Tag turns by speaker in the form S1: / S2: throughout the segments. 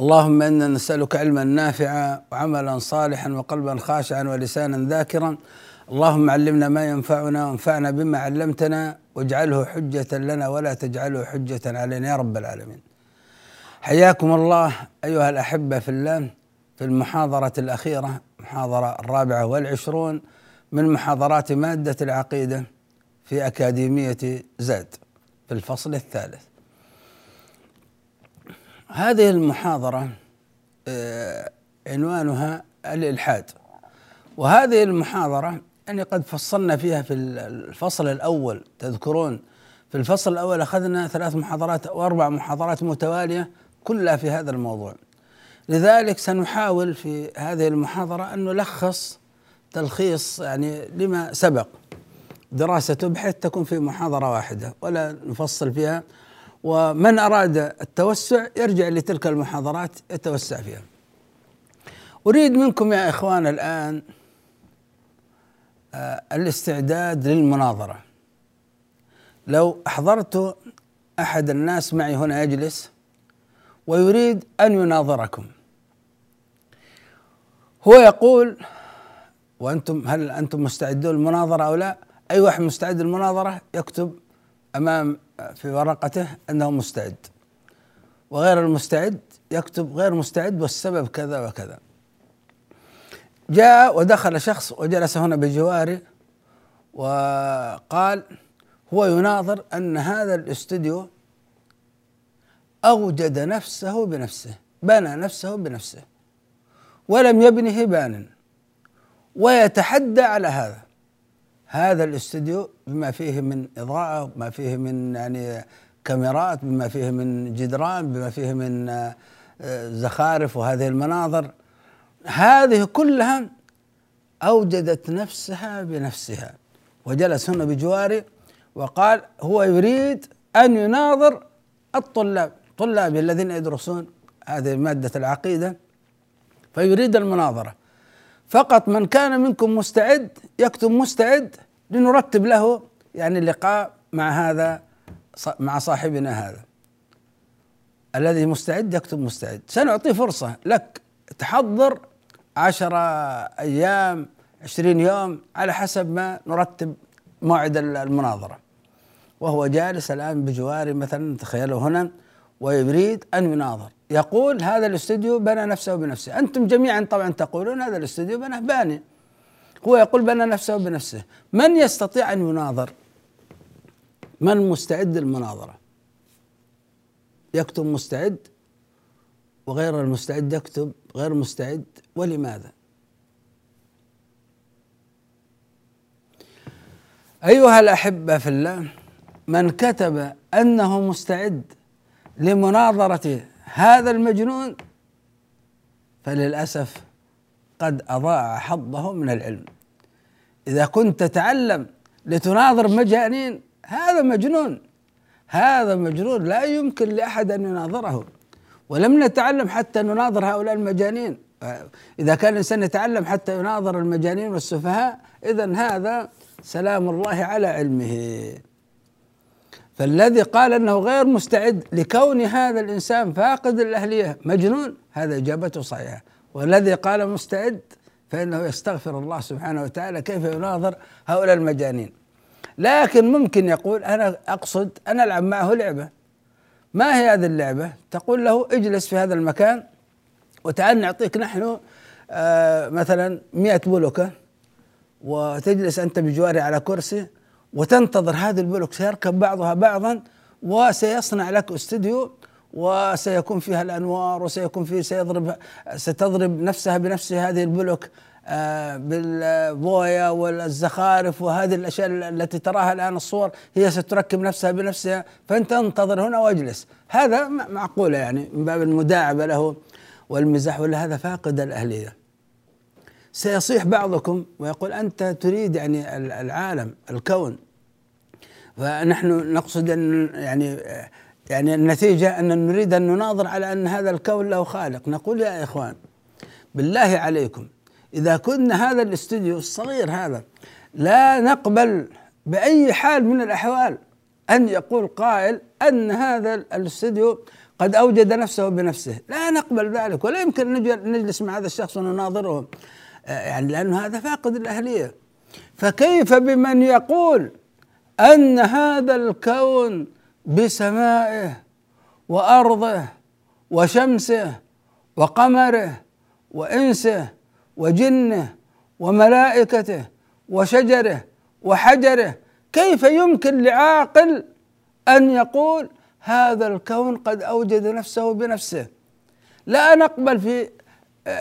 S1: اللهم إنا نسألك علما نافعا وعملا صالحا وقلبا خاشعا ولسانا ذاكرا. اللهم علمنا ما ينفعنا وانفعنا بما علمتنا واجعله حجة لنا ولا تجعله حجة علينا يا رب العالمين. حياكم الله أيها الأحبة في الله في المحاضرة الأخيرة المحاضرة الرابعة والعشرون من محاضرات مادة العقيدة في أكاديمية زاد في الفصل الثالث هذه المحاضرة آه، عنوانها الإلحاد. وهذه المحاضرة يعني قد فصلنا فيها في الفصل الأول تذكرون. في الفصل الأول أخذنا ثلاث محاضرات أو أربع محاضرات متوالية كلها في هذا الموضوع. لذلك سنحاول في هذه المحاضرة أن نلخص تلخيص يعني لما سبق. دراسته بحيث تكون في محاضرة واحدة ولا نفصل فيها ومن أراد التوسع يرجع لتلك المحاضرات يتوسع فيها. أريد منكم يا إخوان الآن آه، الاستعداد للمناظرة. لو أحضرت أحد الناس معي هنا يجلس ويريد أن يناظركم. هو يقول وأنتم هل أنتم مستعدون للمناظرة أو لا؟ أي واحد مستعد للمناظرة يكتب أمام في ورقته أنه مستعد. وغير المستعد يكتب غير مستعد والسبب كذا وكذا. جاء ودخل شخص وجلس هنا بجواري وقال هو يناظر أن هذا الاستوديو أوجد نفسه بنفسه، بنى نفسه بنفسه. ولم يبنه بان ويتحدى على هذا هذا الاستوديو بما فيه من إضاءة بما فيه من يعني كاميرات بما فيه من جدران بما فيه من آه، زخارف وهذه المناظر هذه كلها أوجدت نفسها بنفسها. وجلس هنا بجواري وقال هو يريد أن يناظر الطلاب طلاب الذين يدرسون هذه مادة العقيدة فيريد المناظرة. فقط من كان منكم مستعد يكتب مستعد لنرتب له يعني اللقاء مع هذا مع صاحبنا هذا. الذي مستعد يكتب مستعد. سنعطيه فرصة لك تحضر عشرة أيام عشرين يوم على حسب ما نرتب موعد المناظرة. وهو جالس الآن بجواري مثلا تخيلوا هنا ويريد أن يناظر. يقول هذا الاستوديو بنى نفسه بنفسه. أنتم جميعا طبعا تقولون هذا الاستوديو بنى باني. هو يقول بنى نفسه بنفسه. من يستطيع أن يناظر؟ من مستعد للمناظرة؟ يكتب مستعد وغير المستعد يكتب غير مستعد. ولماذا؟ أيها الأحبة في الله من كتب أنه مستعد لمناظرة هذا المجنون فللأسف قد أضاع حظه من العلم. إذا كنت تتعلم لتناظر مجانين هذا مجنون. هذا مجنون لا يمكن لأحد أن يناظره. ولم نتعلم حتى نناظر هؤلاء المجانين. إذا كان الإنسان يتعلم حتى يناظر المجانين والسفهاء إذا هذا سلام الله على علمه. فالذي قال أنه غير مستعد لكون هذا الإنسان فاقد الأهلية مجنون. هذا إجابته صحيحة. والذي قال مستعد فإنه يستغفر الله سبحانه وتعالى كيف يناظر هؤلاء المجانين. لكن ممكن يقول أنا أقصد أن ألعب معه لعبة. ما هي هذه اللعبة؟ تقول له اجلس في هذا المكان وتعال نعطيك نحن آه مثلا مئة بلوكة وتجلس أنت بجواري على كرسي وتنتظر هذه البلوك سيركب بعضها بعضا وسيصنع لك استوديو وسيكون فيها الأنوار وسيكون فيه سيضرب ستضرب نفسها بنفسها هذه البلوك آه، بالبويا والزخارف وهذه الأشياء التي تراها الآن الصور هي ستركب نفسها بنفسها. فأنت انتظر هنا واجلس. هذا معقولة يعني من باب المداعبة له والمزاح ولا هذا فاقد الأهلية؟ سيصيح بعضكم ويقول أنت تريد يعني العالم الكون. فنحن نقصد أن يعني يعني النتيجة أن نريد أن نناظر على أن هذا الكون له خالق. نقول يا إخوان بالله عليكم إذا كنا هذا الاستوديو الصغير هذا لا نقبل بأي حال من الأحوال أن يقول قائل أن هذا الاستوديو قد أوجد نفسه بنفسه. لا نقبل ذلك ولا يمكن نجلس مع هذا الشخص ونناظره. يعني لأنه هذا فاقد الأهلية. فكيف بمن يقول أن هذا الكون بسمائه وأرضه وشمسه وقمره وإنسه وجنه وملائكته وشجره وحجره كيف يمكن لعاقل أن يقول هذا الكون قد أوجد نفسه بنفسه؟ لا نقبل في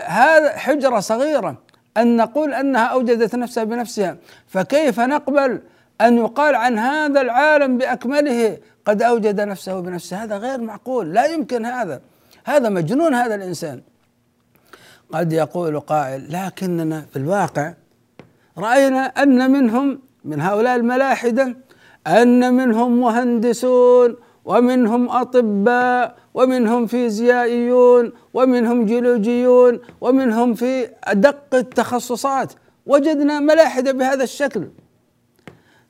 S1: هذا حجرة صغيرة. أن نقول أنها اوجدت نفسها بنفسها. فكيف نقبل أن يقال عن هذا العالم بأكمله قد اوجد نفسه بنفسه؟ هذا غير معقول لا يمكن هذا. هذا مجنون هذا الإنسان. قد يقول قائل لكننا في الواقع رأينا أن منهم من هؤلاء الملاحدة أن منهم مهندسون ومنهم أطباء ومنهم فيزيائيون ومنهم جيولوجيون ومنهم في أدق التخصصات. وجدنا ملاحدة بهذا الشكل.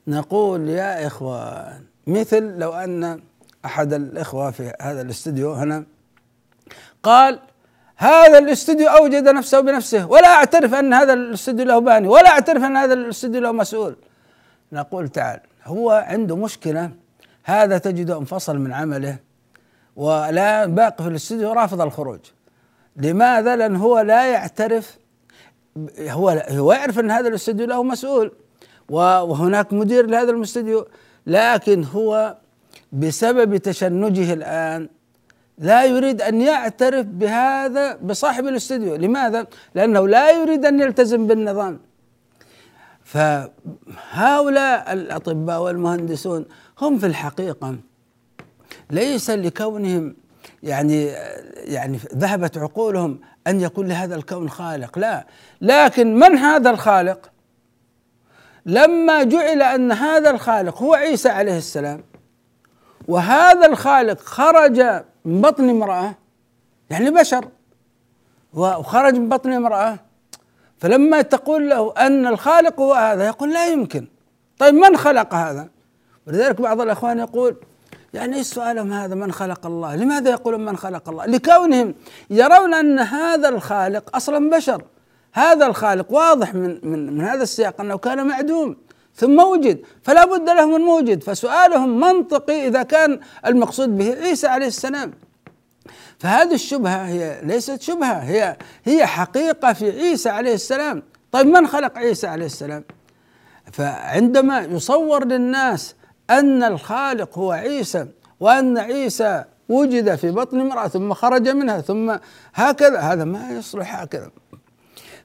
S1: نقول يا إخوان مثل لو أن أحد الإخوة في هذا الاستوديو هنا قال هذا الاستوديو أوجد نفسه بنفسه ولا أعترف أن هذا الاستوديو له باني ولا أعترف أن هذا الاستوديو له مسؤول. نقول تعال هو عنده مشكلة هذا تجده انفصل من عمله ولا باقي في الاستوديو رافض الخروج لماذا؟ لأن هو لا يعترف هو هو يعرف أن هذا الاستوديو له مسؤول وهناك مدير لهذا الاستوديو لكن هو بسبب تشنجه الآن لا يريد أن يعترف بهذا بصاحب الاستوديو لماذا؟ لأنه لا يريد أن يلتزم بالنظام فهؤلاء الأطباء والمهندسون هم في الحقيقة ليس لكونهم يعني يعني ذهبت عقولهم أن يكون لهذا الكون خالق لا. لكن من هذا الخالق؟ لما جعل أن هذا الخالق هو عيسى عليه السلام وهذا الخالق خرج من بطن امرأة يعني بشر وخرج من بطن امرأة فلما تقول له أن الخالق هو هذا يقول لا يمكن. طيب من خلق هذا؟ ولذلك بعض الأخوان يقول يعني إيش سؤالهم هذا؟ من خلق الله؟ لماذا يقولون من خلق الله؟ لكونهم يرون أن هذا الخالق أصلا بشر. هذا الخالق واضح من من من هذا السياق أنه كان معدوم ثم وجد فلا بد له من موجد. فسؤالهم منطقي إذا كان المقصود به عيسى عليه السلام. فهذه الشبهة هي ليست شبهة هي هي حقيقة في عيسى عليه السلام. طيب من خلق عيسى عليه السلام؟ فعندما يصور للناس أن الخالق هو عيسى وأن عيسى وجد في بطن امرأة ثم خرج منها ثم هكذا هذا ما يصلح هكذا.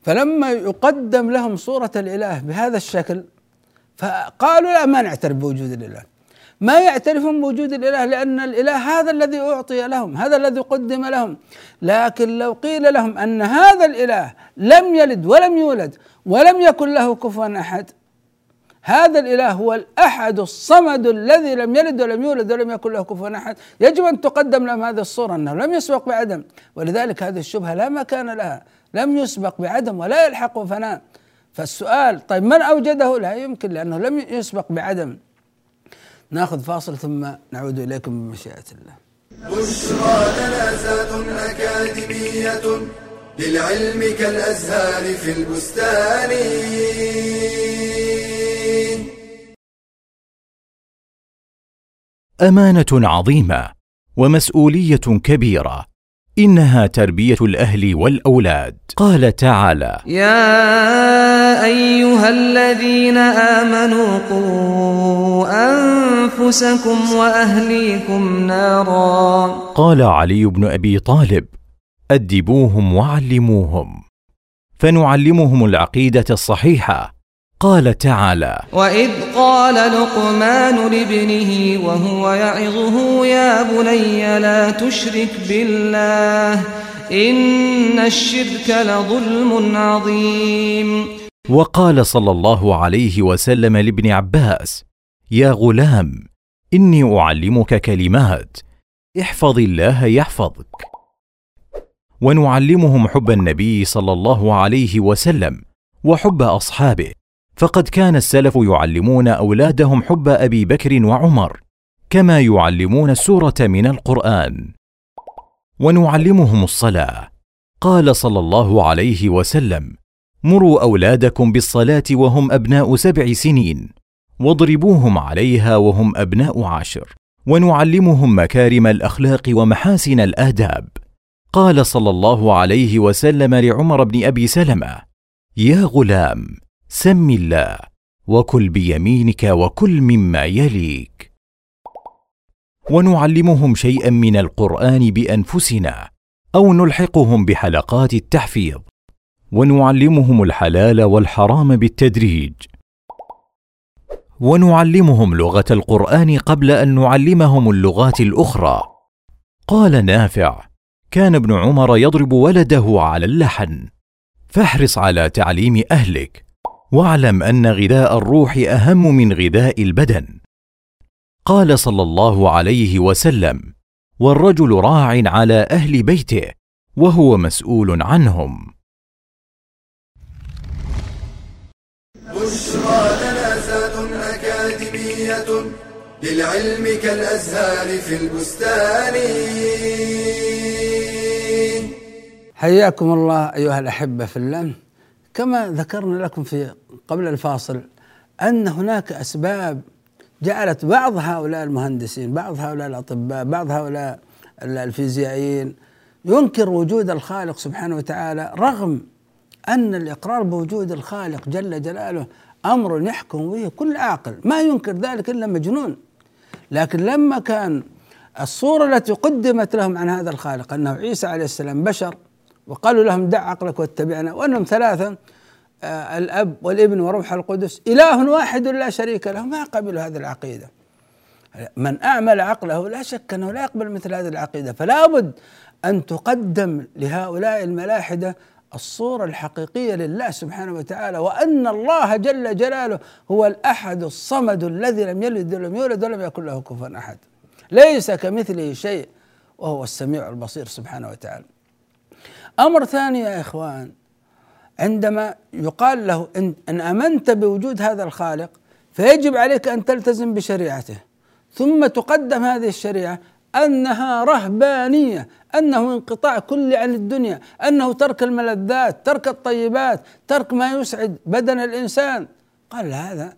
S1: فلما يقدم لهم صورة الإله بهذا الشكل فقالوا لا ما نعترف بوجود الإله. ما يعترفون بوجود الإله لأن الإله هذا الذي أعطي لهم هذا الذي قدم لهم. لكن لو قيل لهم أن هذا الإله لم يلد ولم يولد ولم يكن له كفوا أحد هذا الإله هو الأحد الصمد الذي لم يلد ولم يولد ولم يكن له كفوا أحد. يجب أن تقدم لهم هذه الصورة أنه لم يسبق بعدم ولذلك هذه الشبهة لا مكان لها. لم يسبق بعدم ولا يلحق فناء. فالسؤال طيب من أوجده؟ لا يمكن لأنه لم يسبق بعدم. نأخذ فاصل ثم نعود إليكم بمشيئة الله.
S2: بشرى لنا أكاديمية للعلم كالأزهار في البستان.
S3: أمانة عظيمة ومسؤولية كبيرة إنها تربية الأهل والأولاد. قال تعالى
S4: يا أيها الذين آمنوا قوا أنفسكم وأهليكم نارا.
S3: قال علي بن أبي طالب أدبوهم وعلموهم فنعلمهم العقيدة الصحيحة قال تعالى
S4: واذ قال لقمان لابنه وهو يعظه يا بني لا تشرك بالله ان الشرك لظلم عظيم.
S3: وقال صلى الله عليه وسلم لابن عباس يا غلام إني أعلمك كلمات احفظ الله يحفظك. ونعلمهم حب النبي صلى الله عليه وسلم وحب أصحابه. فقد كان السلف يعلمون أولادهم حب أبي بكر وعمر كما يعلمون السورة من القرآن. ونعلمهم الصلاة. قال صلى الله عليه وسلم مروا أولادكم بالصلاة وهم أبناء سبع سنين واضربوهم عليها وهم أبناء عشر ونعلمهم مكارم الأخلاق ومحاسن الآداب. قال صلى الله عليه وسلم لعمر بن أبي سلمة يا غلام سم الله وكل بيمينك وكل مما يليك. ونعلمهم شيئا من القرآن بأنفسنا أو نلحقهم بحلقات التحفيظ. ونعلمهم الحلال والحرام بالتدريج. ونعلمهم لغة القرآن قبل أن نعلمهم اللغات الأخرى. قال نافع كان ابن عمر يضرب ولده على اللحن. فاحرص على تعليم أهلك. واعلم أن غذاء الروح أهم من غذاء البدن. قال صلى الله عليه وسلم والرجل راع على أهل بيته وهو مسؤول عنهم.
S2: بشرى لنا زاد أكاديمية للعلم كالأزهار في البستان.
S1: حياكم الله أيها الأحبة في الله. كما ذكرنا لكم في قبل الفاصل أن هناك أسباب جعلت بعض هؤلاء المهندسين بعض هؤلاء الأطباء بعض هؤلاء الفيزيائيين ينكر وجود الخالق سبحانه وتعالى رغم أن الإقرار بوجود الخالق جل جلاله أمر يحكم به كل عاقل. ما ينكر ذلك إلا مجنون. لكن لما كان الصورة التي قدمت لهم عن هذا الخالق أنه عيسى عليه السلام بشر وقالوا لهم دع عقلك واتبعنا وأنهم ثلاثة آه الأب والابن وروح القدس إله واحد لا شريك له ما قبلوا هذه العقيدة. من أعمل عقله لا شك أنه لا يقبل مثل هذه العقيدة. فلا بد أن تقدم لهؤلاء الملاحدة الصورة الحقيقية لله سبحانه وتعالى وأن الله جل جلاله هو الأحد الصمد الذي لم يلد ولم يولد ولم يكن له كفوا أحد. ليس كمثله شيء وهو السميع البصير سبحانه وتعالى. أمر ثاني يا إخوان عندما يقال له إن, إن آمنت بوجود هذا الخالق فيجب عليك أن تلتزم بشريعته. ثم تقدم هذه الشريعة أنها رهبانية أنه انقطاع كلي عن الدنيا أنه ترك الملذات ترك الطيبات ترك ما يسعد بدن الإنسان. قال هذا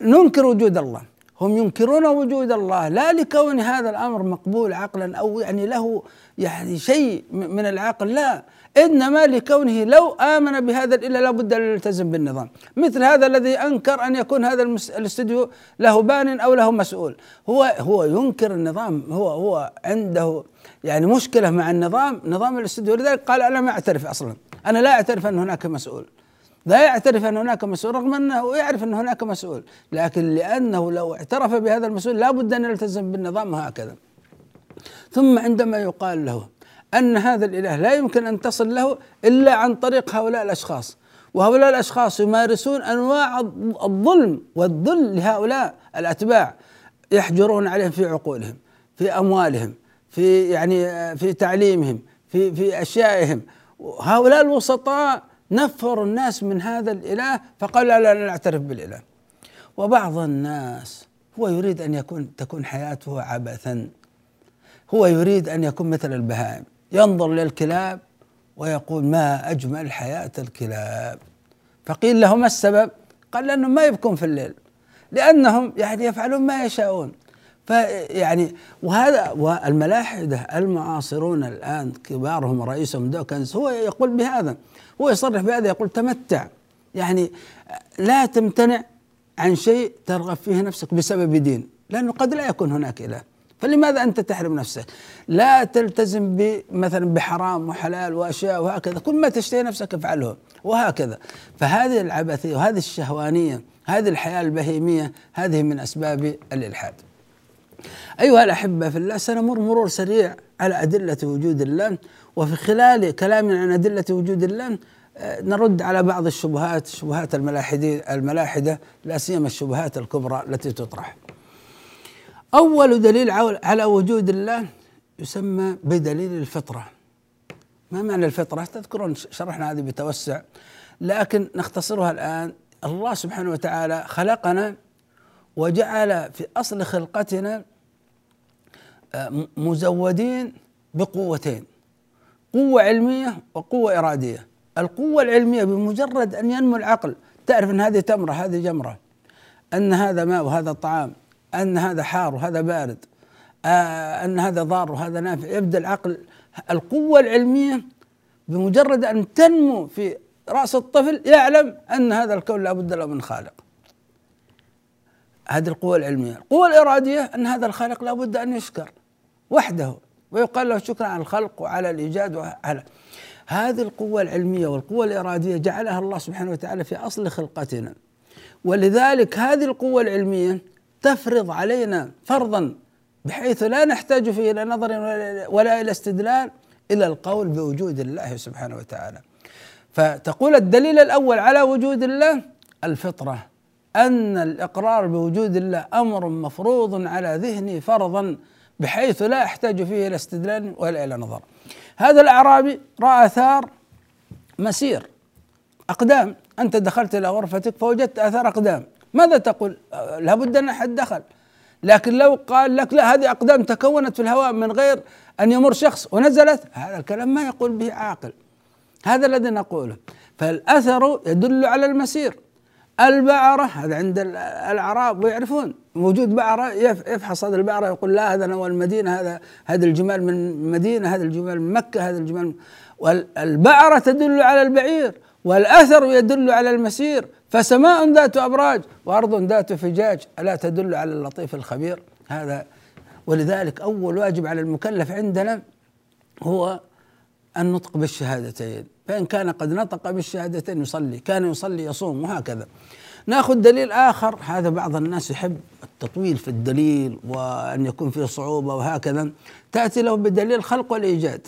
S1: ننكر وجود الله. هم ينكرون وجود الله. لا لكون هذا الأمر مقبول عقلا أو يعني له يعني شيء من العقل لا. إنما لكونه لو آمن بهذا الاله لابد أن يلتزم بالنظام. مثل هذا الذي أنكر أن يكون هذا الاستوديو له بان أو له مسؤول. هو هو ينكر النظام. هو هو عنده يعني مشكلة مع النظام نظام الاستوديو. لذلك قال أنا ما أعترف أصلا. أنا لا أعترف أن هناك مسؤول. لا يعترف أن هناك مسؤول رغم أنه يعرف أن هناك مسؤول. لكن لأنه لو اعترف بهذا المسؤول لابد أن يلتزم بالنظام وهكذا ثم عندما يقال له أن هذا الإله لا يمكن أن تصل له إلا عن طريق هؤلاء الأشخاص. وهؤلاء الأشخاص يمارسون أنواع الظلم والذل لهؤلاء الأتباع يحجرون عليهم في عقولهم في أموالهم في يعني في تعليمهم في في أشيائهم. هؤلاء الوسطاء نفروا الناس من هذا الإله فقالوا لا لا نعترف بالإله. وبعض الناس هو يريد أن يكون تكون حياته عبثا. هو يريد أن يكون مثل البهائم. ينظر للكلاب ويقول ما أجمل حياة الكلاب. فقيل له ما السبب؟ قال لأنهم ما يبكون في الليل لأنهم يعني يفعلون ما يشاءون. فيعني وهذا والملاحدة المعاصرون الآن كبارهم رئيسهم دوكنز هو يقول بهذا هو يصرح بهذا يقول تمتع. يعني لا تمتنع عن شيء ترغب فيه نفسك بسبب دين لأنه قد لا يكون هناك إله. فلماذا أنت تحرم نفسك؟ لا تلتزم مثلا بحرام وحلال وأشياء وهكذا، كل ما تشتهي نفسك افعله وهكذا، فهذه العبثية وهذه الشهوانية، هذه الحياة البهيمية هذه من أسباب الإلحاد. أيها الأحبة في الله سنمر مرور سريع على أدلة وجود الله وفي خلال كلامنا عن أدلة وجود الله آه، نرد على بعض الشبهات شبهات الملاحدة لا سيما الشبهات الكبرى التي تطرح. أول دليل على وجود الله يسمى بدليل الفطرة. ما معنى الفطرة؟ تذكرون شرحنا هذه بتوسع. لكن نختصرها الآن. الله سبحانه وتعالى خلقنا وجعل في أصل خلقتنا مزودين بقوتين. قوة علمية وقوة إرادية. القوة العلمية بمجرد أن ينمو العقل. تعرف أن هذه تمرة هذه جمرة. أن هذا ماء وهذا طعام. أن هذا حار وهذا بارد آه أن هذا ضار وهذا نافع. يبدأ العقل القوة العلمية بمجرد أن تنمو في رأس الطفل يعلم أن هذا الكون لابد له من خالق. هذه القوة العلمية. القوة الإرادية أن هذا الخالق لابد أن يشكر وحده ويقال له شكرا على الخلق وعلى الإيجاد وعلى. هذه القوة العلمية والقوة الإرادية جعلها الله سبحانه وتعالى في أصل خلقتنا. ولذلك هذه القوة العلمية تفرض علينا فرضا بحيث لا نحتاج فيه إلى نظر ولا إلى استدلال إلى القول بوجود الله سبحانه وتعالى. فتقول الدليل الأول على وجود الله الفطرة أن الإقرار بوجود الله أمر مفروض على ذهني فرضا بحيث لا أحتاج فيه إلى استدلال ولا إلى نظر. هذا الأعرابي رأى آثار مسير أقدام. أنت دخلت إلى غرفتك فوجدت آثار أقدام. ماذا تقول؟ لابد أن أحد دخل. لكن لو قال لك لا هذه أقدام تكونت في الهواء من غير أن يمر شخص ونزلت هذا الكلام ما يقول به عاقل. هذا الذي نقوله. فالأثر يدل على المسير. البعرة هذا عند الأعراب ويعرفون وجود بعرة يفحص هذا البعرة يقول لا هذا نوى المدينة هذا هذا الجمال من المدينة هذا الجمال من مكة هذا الجمال والبعرة تدل على البعير. والأثر يدل على المسير. فسماء ذات أبراج وأرض ذات فجاج ألا تدل على اللطيف الخبير؟ هذا ولذلك أول واجب على المكلف عندنا هو النطق بالشهادتين. فإن كان قد نطق بالشهادتين يصلي كان يصلي يصوم وهكذا. نأخذ دليل آخر هذا بعض الناس يحب التطويل في الدليل وأن يكون فيه صعوبة وهكذا تأتي له بدليل الخلق والإيجاد.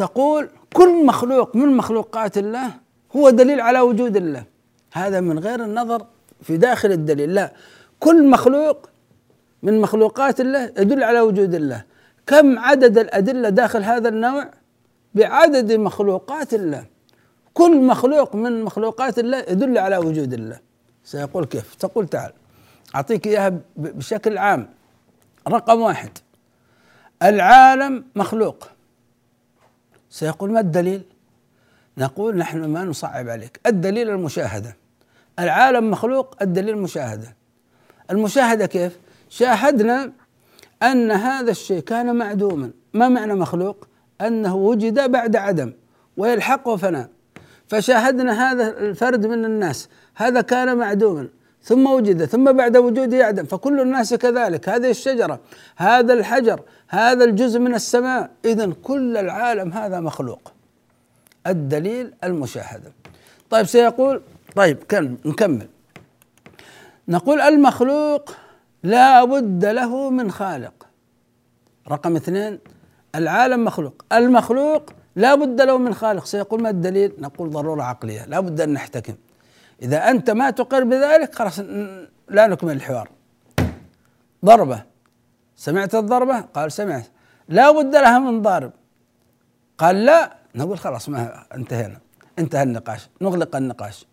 S1: تقول كل مخلوق من مخلوقات الله هو دليل على وجود الله. هذا من غير النظر في داخل الدليل. لا كل مخلوق من مخلوقات الله يدل على وجود الله. كم عدد الأدلة داخل هذا النوع؟ بعدد مخلوقات الله. كل مخلوق من مخلوقات الله يدل على وجود الله. سيقول كيف؟ تقول تعال أعطيك إياها بشكل عام. رقم واحد العالم مخلوق. سيقول ما الدليل؟ نقول نحن ما نصعب عليك. الدليل المشاهدة. العالم مخلوق الدليل المشاهدة المشاهدة كيف؟ شاهدنا أن هذا الشيء كان معدوما. ما معنى مخلوق؟ أنه وجد بعد عدم ويلحقه فناء. فشاهدنا هذا الفرد من الناس. هذا كان معدوما. ثم وجد ثم بعد وجوده يعدم. فكل الناس كذلك. هذه الشجرة هذا الحجر هذا الجزء من السماء. إذا كل العالم هذا مخلوق. الدليل المشاهدة. طيب سيقول طيب كم نكمل. نقول المخلوق لا بد له من خالق. رقم اثنين العالم مخلوق. المخلوق لا بد له من خالق. سيقول ما الدليل؟ نقول ضرورة عقلية. لا بد أن نحتكم. إذا أنت ما تقر بذلك خلاص لا نكمل الحوار. ضربة. سمعت الضربة؟ قال سمعت. لا بد لها من ضارب قال لا. نقول خلاص ما انتهينا. انتهى النقاش. نغلق النقاش.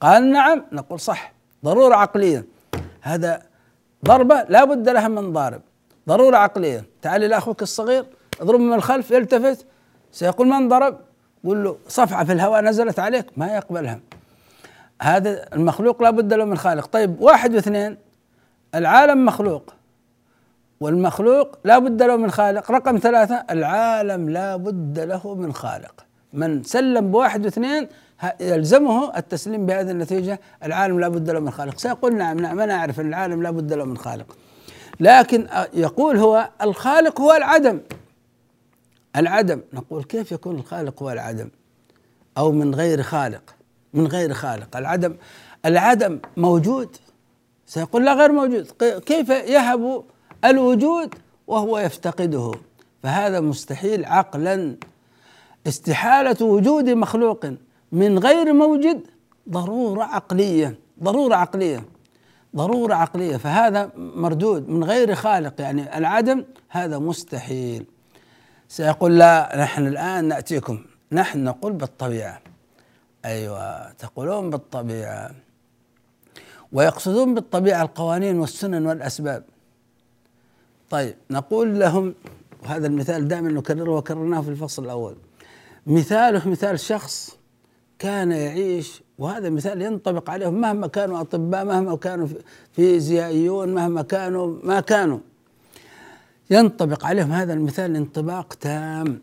S1: قال نعم. نقول صح. ضرورة عقلية. هذا ضربة لا بد لها من ضارب. ضرورة عقلية. تعالي لأخوك الصغير. اضربه من الخلف يلتفت. سيقول من ضرب؟ قول له صفعة في الهواء نزلت عليك. ما يقبلها. هذا المخلوق لا بد له من خالق. طيب واحد واثنين. العالم مخلوق. والمخلوق لا بد له من خالق. رقم ثلاثة العالم لا بد له من خالق. من سلم بواحد واثنين يلزمه التسليم بهذه النتيجة العالم لا بد له من خالق. سيقول نعم نعم أنا أعرف أن العالم لا بد له من خالق. لكن يقول هو الخالق هو العدم. العدم نقول كيف يكون الخالق هو العدم؟ أو من غير خالق من غير خالق. العدم العدم موجود. سيقول لا غير موجود. كيف يهب الوجود وهو يفتقده. فهذا مستحيل عقلا. استحالة وجود مخلوق من غير موجد ضرورة عقلية ضرورة عقلية ضرورة عقلية. فهذا مردود من غير خالق يعني العدم هذا مستحيل. سيقول لا نحن الآن نأتيكم. نحن نقول بالطبيعة. أيوة تقولون بالطبيعة. ويقصدون بالطبيعة القوانين والسنن والأسباب. طيب نقول لهم وهذا المثال دائما نكرره وكررناه في الفصل الأول. مثاله مثال شخص كان يعيش وهذا مثال ينطبق عليهم مهما كانوا أطباء مهما كانوا فيزيائيون مهما كانوا ما كانوا. ينطبق عليهم هذا المثال انطباق تام.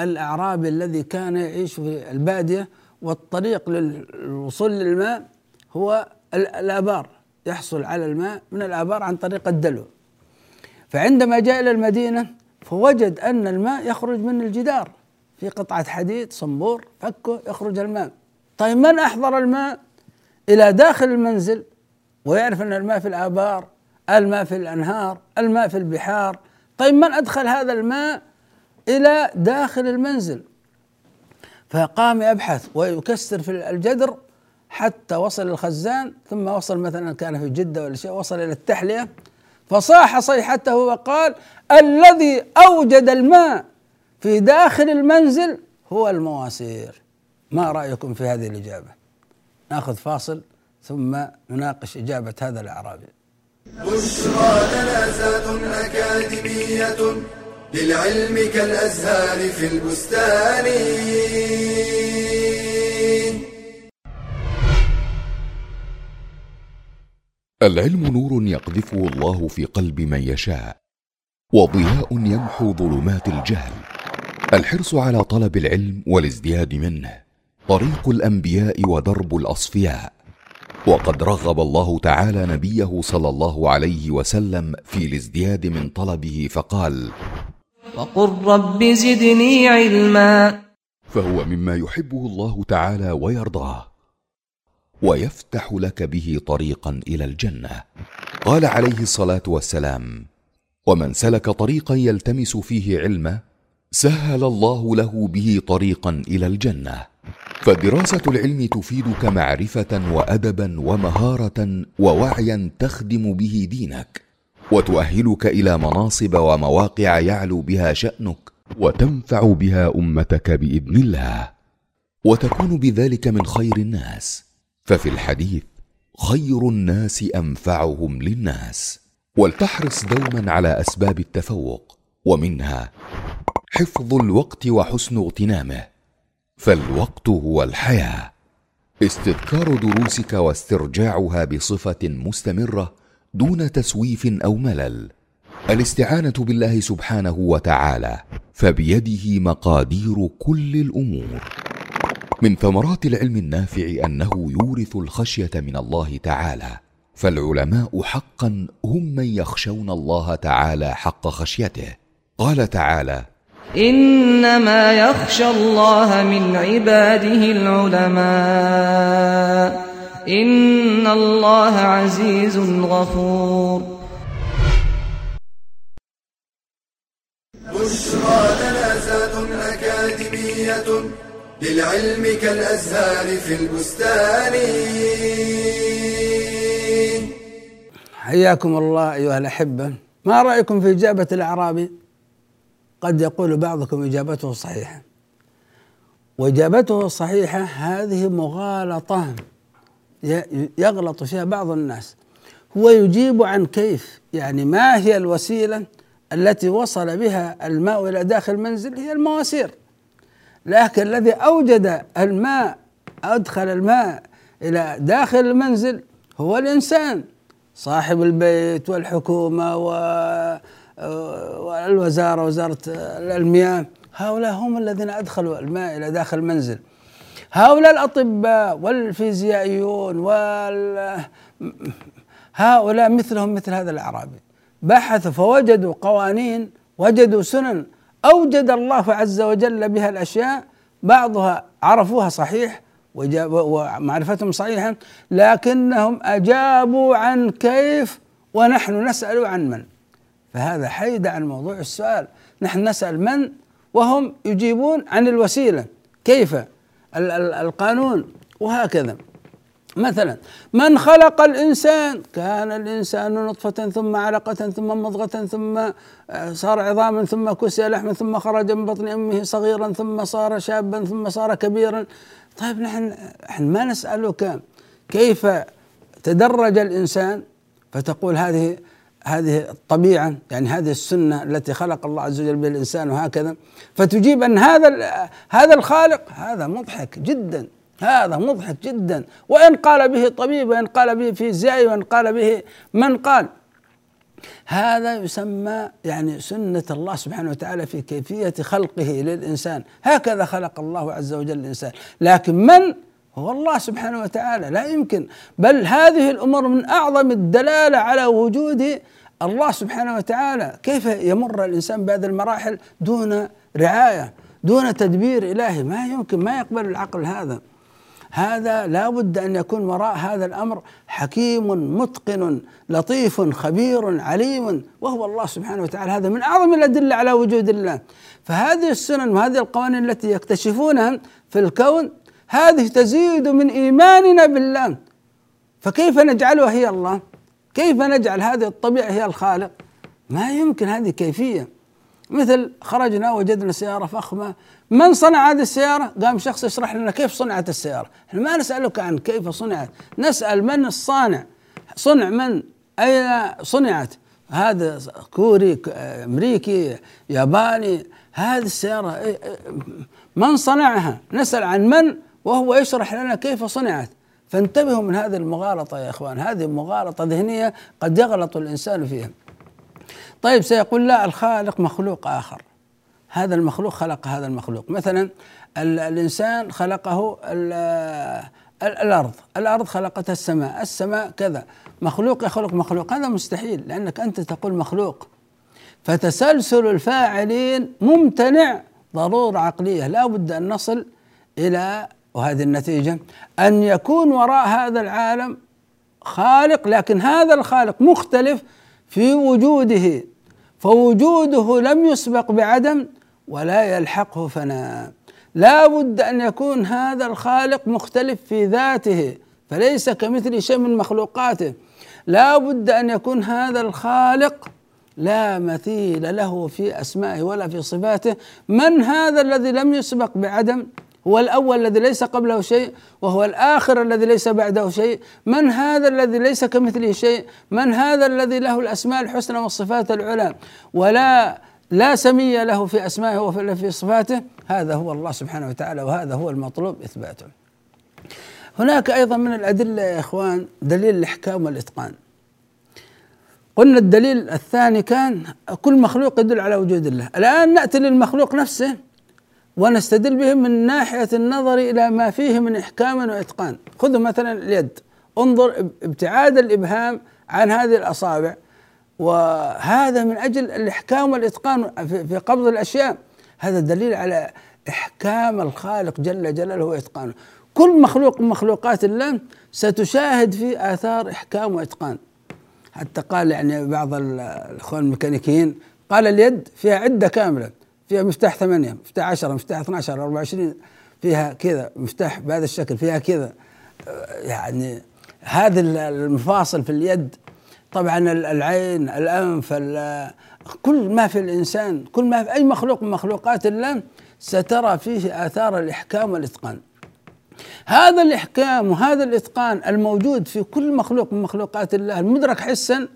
S1: الأعرابي الذي كان يعيش في البادية والطريق للوصول للماء هو الآبار. يحصل على الماء من الآبار عن طريق الدلو. فعندما جاء إلى المدينة فوجد أن الماء يخرج من الجدار. في قطعة حديد صنبور فكه يخرج الماء. طيب من أحضر الماء؟ إلى داخل المنزل ويعرف أن الماء في الآبار الماء في الأنهار الماء في البحار. طيب من أدخل هذا الماء إلى داخل المنزل؟ فقام يبحث ويكسر في الجدر حتى وصل الخزان ثم وصل مثلا كان في جدة ولا شيء وصل إلى التحلية. فصاح صيحته وقال الذي أوجد الماء في داخل المنزل هو المواسير. ما رأيكم في هذه الإجابة؟ نأخذ فاصل ثم نناقش إجابة هذا الأعرابي.
S2: بشرى لنا أكاديمية للعلم كالأزهار في البستان.
S5: العلم نور يقذفه الله في قلب من يشاء وضياء يمحو ظلمات الجهل. الحرص على طلب العلم والازدياد منه طريق الأنبياء ودرب الأصفياء. وقد رغب الله تعالى نبيه صلى الله عليه وسلم في الازدياد من طلبه فقال
S4: وقل رب زدني علما.
S5: فهو مما يحبه الله تعالى ويرضاه. ويفتح لك به طريقا إلى الجنة. قال عليه الصلاة والسلام ومن سلك طريقا يلتمس فيه علما سهل الله له به طريقا إلى الجنة. فدراسة العلم تفيدك معرفة وأدبا ومهارة ووعيا تخدم به دينك وتؤهلك إلى مناصب ومواقع يعلو بها شأنك وتنفع بها أمتك بإذن الله. وتكون بذلك من خير الناس. ففي الحديث خير الناس أنفعهم للناس ولتحرص دوما على أسباب التفوق ومنها حفظ الوقت وحسن اغتنامه. فالوقت هو الحياة. استذكار دروسك واسترجاعها بصفة مستمرة دون تسويف أو ملل. الاستعانة بالله سبحانه وتعالى فبيده مقادير كل الأمور. من ثمرات العلم النافع أنه يورث الخشية من الله تعالى فالعلماء حقا هم من يخشون الله تعالى حق خشيته. قال تعالى
S4: إنما يخشى الله من عباده العلماء. إن الله عزيز غفور.
S2: بشرى أكاديمية. للعلم كالأزهار في البستان.
S1: حياكم الله أيها الأحبة. ما رأيكم في إجابة الأعرابي؟ قد يقول بعضكم إجابته صحيحة. وإجابته الصحيحة هذه مغالطة. يغلط فيها بعض الناس. هو يجيب عن كيف يعني ما هي الوسيلة التي وصل بها الماء إلى داخل المنزل هي المواسير. لكن الذي أوجد الماء أدخل الماء إلى داخل المنزل هو الإنسان صاحب البيت والحكومة آه، الوزارة وزارة المياه. هؤلاء هم الذين أدخلوا الماء إلى داخل المنزل. هؤلاء الأطباء والفيزيائيون وال هؤلاء مثلهم مثل هذا الأعرابي. بحثوا فوجدوا قوانين وجدوا سنن أوجد الله عز وجل بها الأشياء بعضها عرفوها صحيح ومعرفتهم صحيحا لكنهم أجابوا عن كيف ونحن نسأل عن من. فهذا حيد عن موضوع السؤال. نحن نسأل من؟ وهم يجيبون عن الوسيلة. كيف؟ القانون وهكذا. مثلا من خلق الإنسان؟ كان الإنسان نطفة ثم علقة ثم مضغة ثم آه، صار عظاما ثم كسي لحما ثم خرج من بطن أمه صغيرا ثم صار شابا ثم صار كبيرا. طيب نحن ما نسألك كيف تدرج الإنسان؟ فتقول هذه هذه الطبيعة يعني هذه السنة التي خلق الله عز وجل بها الإنسان وهكذا فتجيب أن هذا هذا الخالق هذا مضحك جدا. هذا مضحك جدا. وإن قال به طبيب وإن قال به فيزيائي وإن قال به من قال. هذا يسمى يعني سنة الله سبحانه وتعالى في كيفية خلقه للإنسان. هكذا خلق الله عز وجل الإنسان. لكن من؟ هو الله سبحانه وتعالى. لا يمكن. بل هذه الأمور من أعظم الدلالة على وجود الله سبحانه وتعالى. كيف يمر الإنسان بهذه المراحل؟ دون رعاية دون تدبير إلهي. ما يمكن ما يقبل العقل هذا. هذا لا بد أن يكون وراء هذا الأمر حكيم متقن لطيف خبير عليم وهو الله سبحانه وتعالى. هذا من أعظم الأدلة على وجود الله. فهذه السنن وهذه القوانين التي يكتشفونها في الكون هذه تزيد من إيماننا بالله. فكيف نجعلها هي الله؟ كيف نجعل هذه الطبيعة هي الخالق؟ ما يمكن هذه كيفية. مثل خرجنا وجدنا سيارة فخمة من صنع هذه السيارة؟ قام شخص يشرح لنا كيف صنعت السيارة. إحنا ما نسألك عن كيف صنعت. نسأل من الصانع. صنع من؟ أين صنعت؟ هذا كوري أمريكي ياباني. هذه السيارة إيه، إيه، من صنعها؟ نسأل عن من وهو يشرح لنا كيف صنعت. فانتبهوا من هذه المغالطة يا إخوان. هذه مغالطة ذهنية قد يغلط الإنسان فيها. طيب سيقول لا الخالق مخلوق آخر. هذا المخلوق خلق هذا المخلوق. مثلا الإنسان خلقه الأرض. الأرض خلقتها السماء. السماء كذا. مخلوق يخلق مخلوق. هذا مستحيل لأنك أنت تقول مخلوق. فتسلسل الفاعلين ممتنع ضرورة عقلية. لا بد أن نصل إلى وهذه النتيجة أن يكون وراء هذا العالم خالق لكن هذا الخالق مختلف في وجوده. فوجوده لم يسبق بعدم ولا يلحقه فناء لا بد أن يكون هذا الخالق مختلف في ذاته فليس كمثل شيء من مخلوقاته. لا بد أن يكون هذا الخالق لا مثيل له في أسمائه ولا في صفاته. من هذا الذي لم يسبق بعدم؟ هو الأول الذي ليس قبله شيء وهو الآخر الذي ليس بعده شيء. من هذا الذي ليس كمثله شيء؟ من هذا الذي له الأسماء الحسنى والصفات العلى؟ ولا لا سمي له في أسمائه ولا في صفاته. هذا هو الله سبحانه وتعالى وهذا هو المطلوب إثباته. هناك أيضا من الأدلة يا إخوان دليل الإحكام والإتقان. قلنا الدليل الثاني كان كل مخلوق يدل على وجود الله. الآن نأتي للمخلوق نفسه ونستدل به من ناحية النظر إلى ما فيه من إحكام وإتقان. خذوا مثلا اليد. انظر ابتعاد الإبهام عن هذه الأصابع. وهذا من أجل الإحكام والإتقان في قبض الأشياء. هذا دليل على إحكام الخالق جل جلاله وإتقانه. كل مخلوق من مخلوقات الله ستشاهد فيه آثار إحكام وإتقان. حتى قال يعني بعض الإخوان الميكانيكيين قال اليد فيها عدة كاملة. فيها مفتاح ثمانية مفتاح عشرة مفتاح 12 24 فيها كذا مفتاح بهذا الشكل فيها كذا. يعني هذه المفاصل في اليد طبعا العين الأنف كل ما في الإنسان كل ما في أي مخلوق من مخلوقات الله سترى فيه آثار الإحكام والإتقان. هذا الإحكام وهذا الإتقان الموجود في كل مخلوق من مخلوقات الله المدرك حسا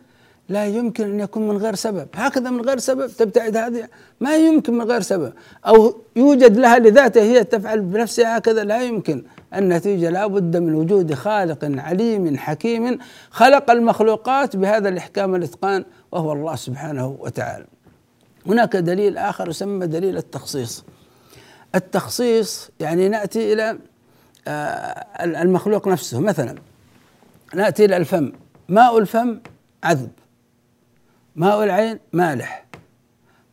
S1: لا يمكن أن يكون من غير سبب. هكذا من غير سبب تبتعد هذه ما يمكن من غير سبب. أو يوجد لها لذاتها هي تفعل بنفسها هكذا لا يمكن. النتيجة لا بد من وجود خالق عليم حكيم خلق المخلوقات بهذا الإحكام والإتقان وهو الله سبحانه وتعالى. هناك دليل آخر يسمى دليل التخصيص. التخصيص يعني نأتي إلى آه، المخلوق نفسه. مثلا نأتي إلى الفم. ماء الفم عذب. ماء العين مالح.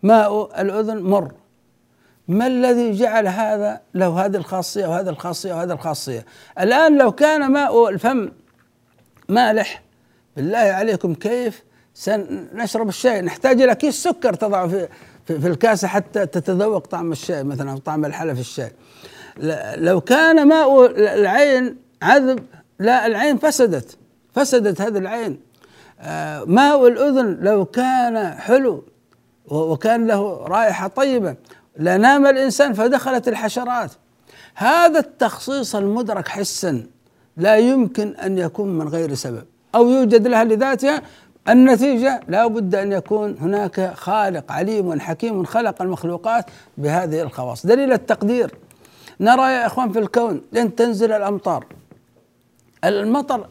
S1: ماء الأذن مر. ما الذي جعل هذا له هذه الخاصية وهذه الخاصية وهذه الخاصية؟ الآن لو كان ماء الفم مالح بالله عليكم كيف سنشرب الشاي؟ نحتاج إلى كيس سكر تضع في في, في الكاسة حتى تتذوق طعم الشاي مثلا أو طعم الحلى في الشاي. لو كان ماء العين عذب لا العين فسدت فسدت هذه العين. آه، ماء الأذن لو كان حلو وكان له رائحة طيبة لنام الإنسان فدخلت الحشرات. هذا التخصيص المدرك حسا لا يمكن أن يكون من غير سبب أو يوجد لها لذاتها. النتيجة لا بد أن يكون هناك خالق عليم حكيم خلق المخلوقات بهذه الخواص. دليل التقدير. نرى يا إخوان في الكون لن تنزل الأمطار. المطر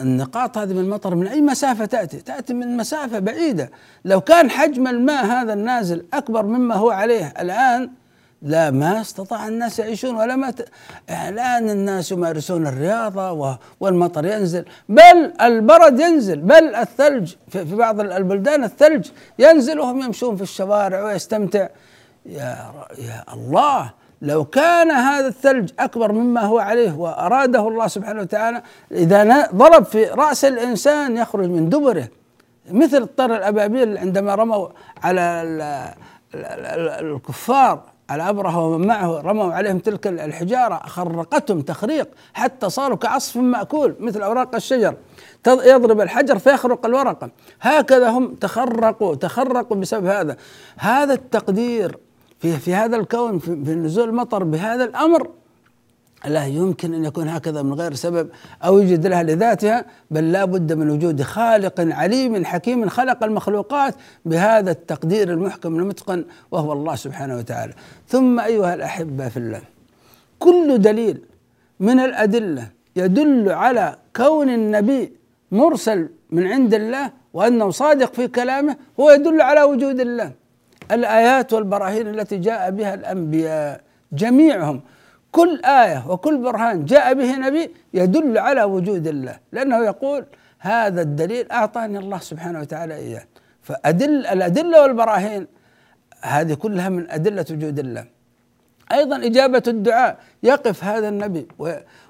S1: النقاط هذه من المطر من أي مسافة تأتي؟ تأتي من مسافة بعيدة. لو كان حجم الماء هذا النازل أكبر مما هو عليه الآن لا ما استطاع الناس يعيشون ولا ما ت... الآن الناس يمارسون الرياضة والمطر ينزل. بل البرد ينزل. بل الثلج في بعض البلدان الثلج ينزل وهم يمشون في الشوارع ويستمتع. يا, يا الله! لو كان هذا الثلج أكبر مما هو عليه وأراده الله سبحانه وتعالى إذا ضرب في رأس الإنسان يخرج من دبره. مثل الطر الأبابيل عندما رموا على الكفار على أبرهة ومن معه رموا عليهم تلك الحجارة خرقتهم تخريق حتى صاروا كعصف مأكول مثل أوراق الشجر. يضرب الحجر فيخرق الورقة. هكذا هم تخرقوا تخرقوا بسبب هذا. هذا التقدير في في هذا الكون في, في نزول المطر بهذا الأمر لا يمكن أن يكون هكذا من غير سبب أو يوجد لها لذاتها بل لا بد من وجود خالق عليم حكيم خلق المخلوقات بهذا التقدير المحكم المتقن وهو الله سبحانه وتعالى. ثم أيها الأحبة في الله كل دليل من الأدلة يدل على كون النبي مرسل من عند الله وأنه صادق في كلامه هو يدل على وجود الله. الآيات والبراهين التي جاء بها الأنبياء جميعهم. كل آية وكل برهان جاء به نبي يدل على وجود الله لأنه يقول هذا الدليل أعطاني الله سبحانه وتعالى إياه. فأدل الأدلة والبراهين هذه كلها من أدلة وجود الله. أيضا إجابة الدعاء يقف هذا النبي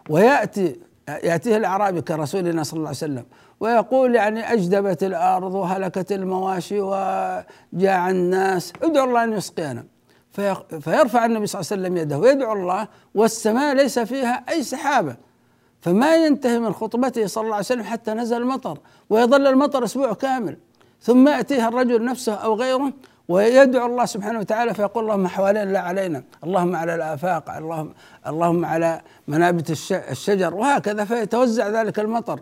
S1: ويأتي يأتيه الأعرابي كرسولنا صلى الله عليه وسلم ويقول يعني أجدبت الأرض وهلكت المواشي وجاع الناس ادعوا الله أن يسقينا. فيرفع النبي صلى الله عليه وسلم يده ويدعو الله والسماء ليس فيها أي سحابة. فما ينتهي من خطبته صلى الله عليه وسلم حتى نزل المطر ويظل المطر أسبوع كامل. ثم يأتيها الرجل نفسه أو غيره ويدعو الله سبحانه وتعالى فيقول اللهم حوالينا لا علينا اللهم على الآفاق اللهم اللهم على منابت الشجر وهكذا فيتوزع ذلك المطر.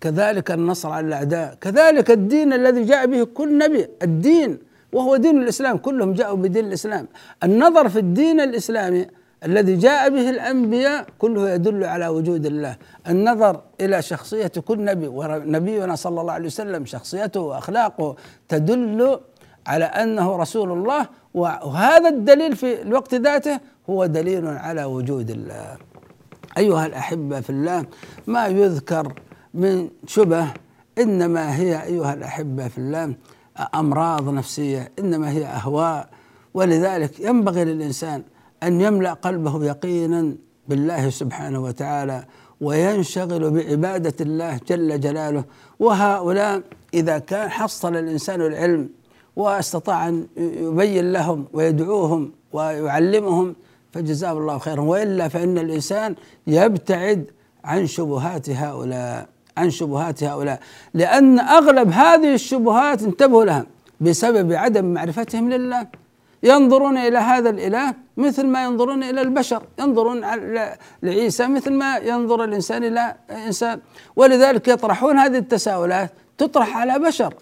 S1: كذلك النصر على الأعداء كذلك الدين الذي جاء به كل نبي الدين وهو دين الإسلام كلهم جاءوا بدين الإسلام. النظر في الدين الإسلامي الذي جاء به الأنبياء كله يدل على وجود الله. النظر إلى شخصية كل نبي ونبينا صلى الله عليه وسلم شخصيته وأخلاقه تدل على أنه رسول الله وهذا الدليل في الوقت ذاته هو دليل على وجود الله. أيها الأحبة في الله ما يذكر من شبه إنما هي أيها الأحبة في الله أمراض نفسية إنما هي أهواء. ولذلك ينبغي للإنسان أن يملأ قلبه يقينا بالله سبحانه وتعالى وينشغل بعبادة الله جل جلاله. وهؤلاء إذا كان حصل الإنسان العلم وأستطاع أن يبين لهم ويدعوهم ويعلمهم فجزاه الله خيرا. وإلا فإن الإنسان يبتعد عن شبهات هؤلاء عن شبهات هؤلاء لأن أغلب هذه الشبهات انتبهوا لها بسبب عدم معرفتهم لله. ينظرون إلى هذا الإله مثل ما ينظرون إلى البشر ينظرون لعيسى مثل ما ينظر الإنسان إلى إنسان. ولذلك يطرحون هذه التساؤلات تطرح على بشر.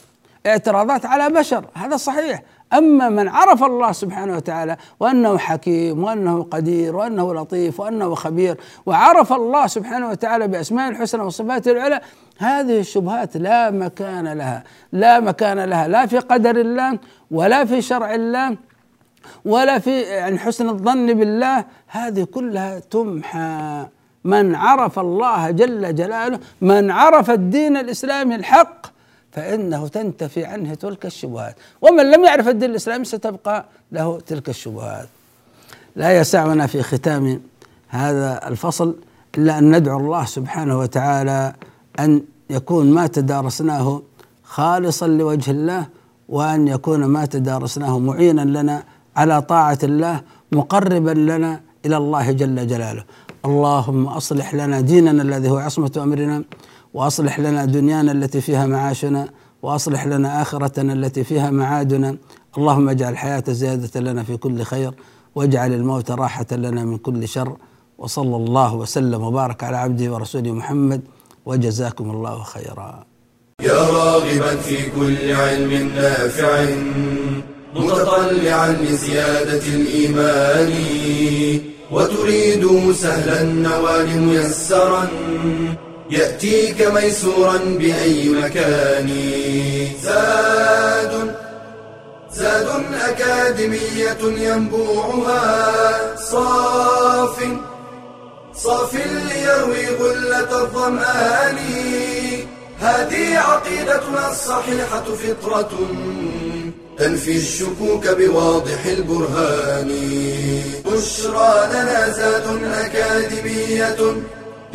S1: اعتراضات على بشر هذا صحيح. أما من عرف الله سبحانه وتعالى وأنه حكيم وأنه قدير وأنه لطيف وأنه خبير وعرف الله سبحانه وتعالى بأسماء الحسنى وصفاته العلى هذه الشبهات لا مكان لها لا مكان لها لا في قدر الله ولا في شرع الله ولا في يعني حسن الظن بالله هذه كلها تمحى. من عرف الله جل جلاله من عرف الدين الإسلامي الحق فإنه تنتفي عنه تلك الشبهات. ومن لم يعرف الدين الإسلامي ستبقى له تلك الشبهات. لا يسعنا في ختام هذا الفصل إلا أن ندعو الله سبحانه وتعالى أن يكون ما تدارسناه خالصا لوجه الله وأن يكون ما تدارسناه معينا لنا على طاعة الله مقربا لنا إلى الله جل جلاله. اللهم أصلح لنا ديننا الذي هو عصمة أمرنا وأصلح لنا دنيانا التي فيها معاشنا وأصلح لنا آخرتنا التي فيها معادنا. اللهم اجعل الحياة زيادة لنا في كل خير واجعل الموت راحة لنا من كل شر. وصلى الله وسلم وبارك على عبده ورسوله محمد وجزاكم الله خيرا.
S2: يا راغبا في كل علم نافع متطلعا لزيادة الإيمان. وتريد سهلا النوال ميسرا يأتيك ميسورا بأي مكان. زاد زاد أكاديمية ينبوعها. صاف صاف ليروي غلة الظمآن. هذه عقيدتنا الصحيحة فطرة تنفي الشكوك بواضح البرهان. بشرى لنا زاد أكاديمية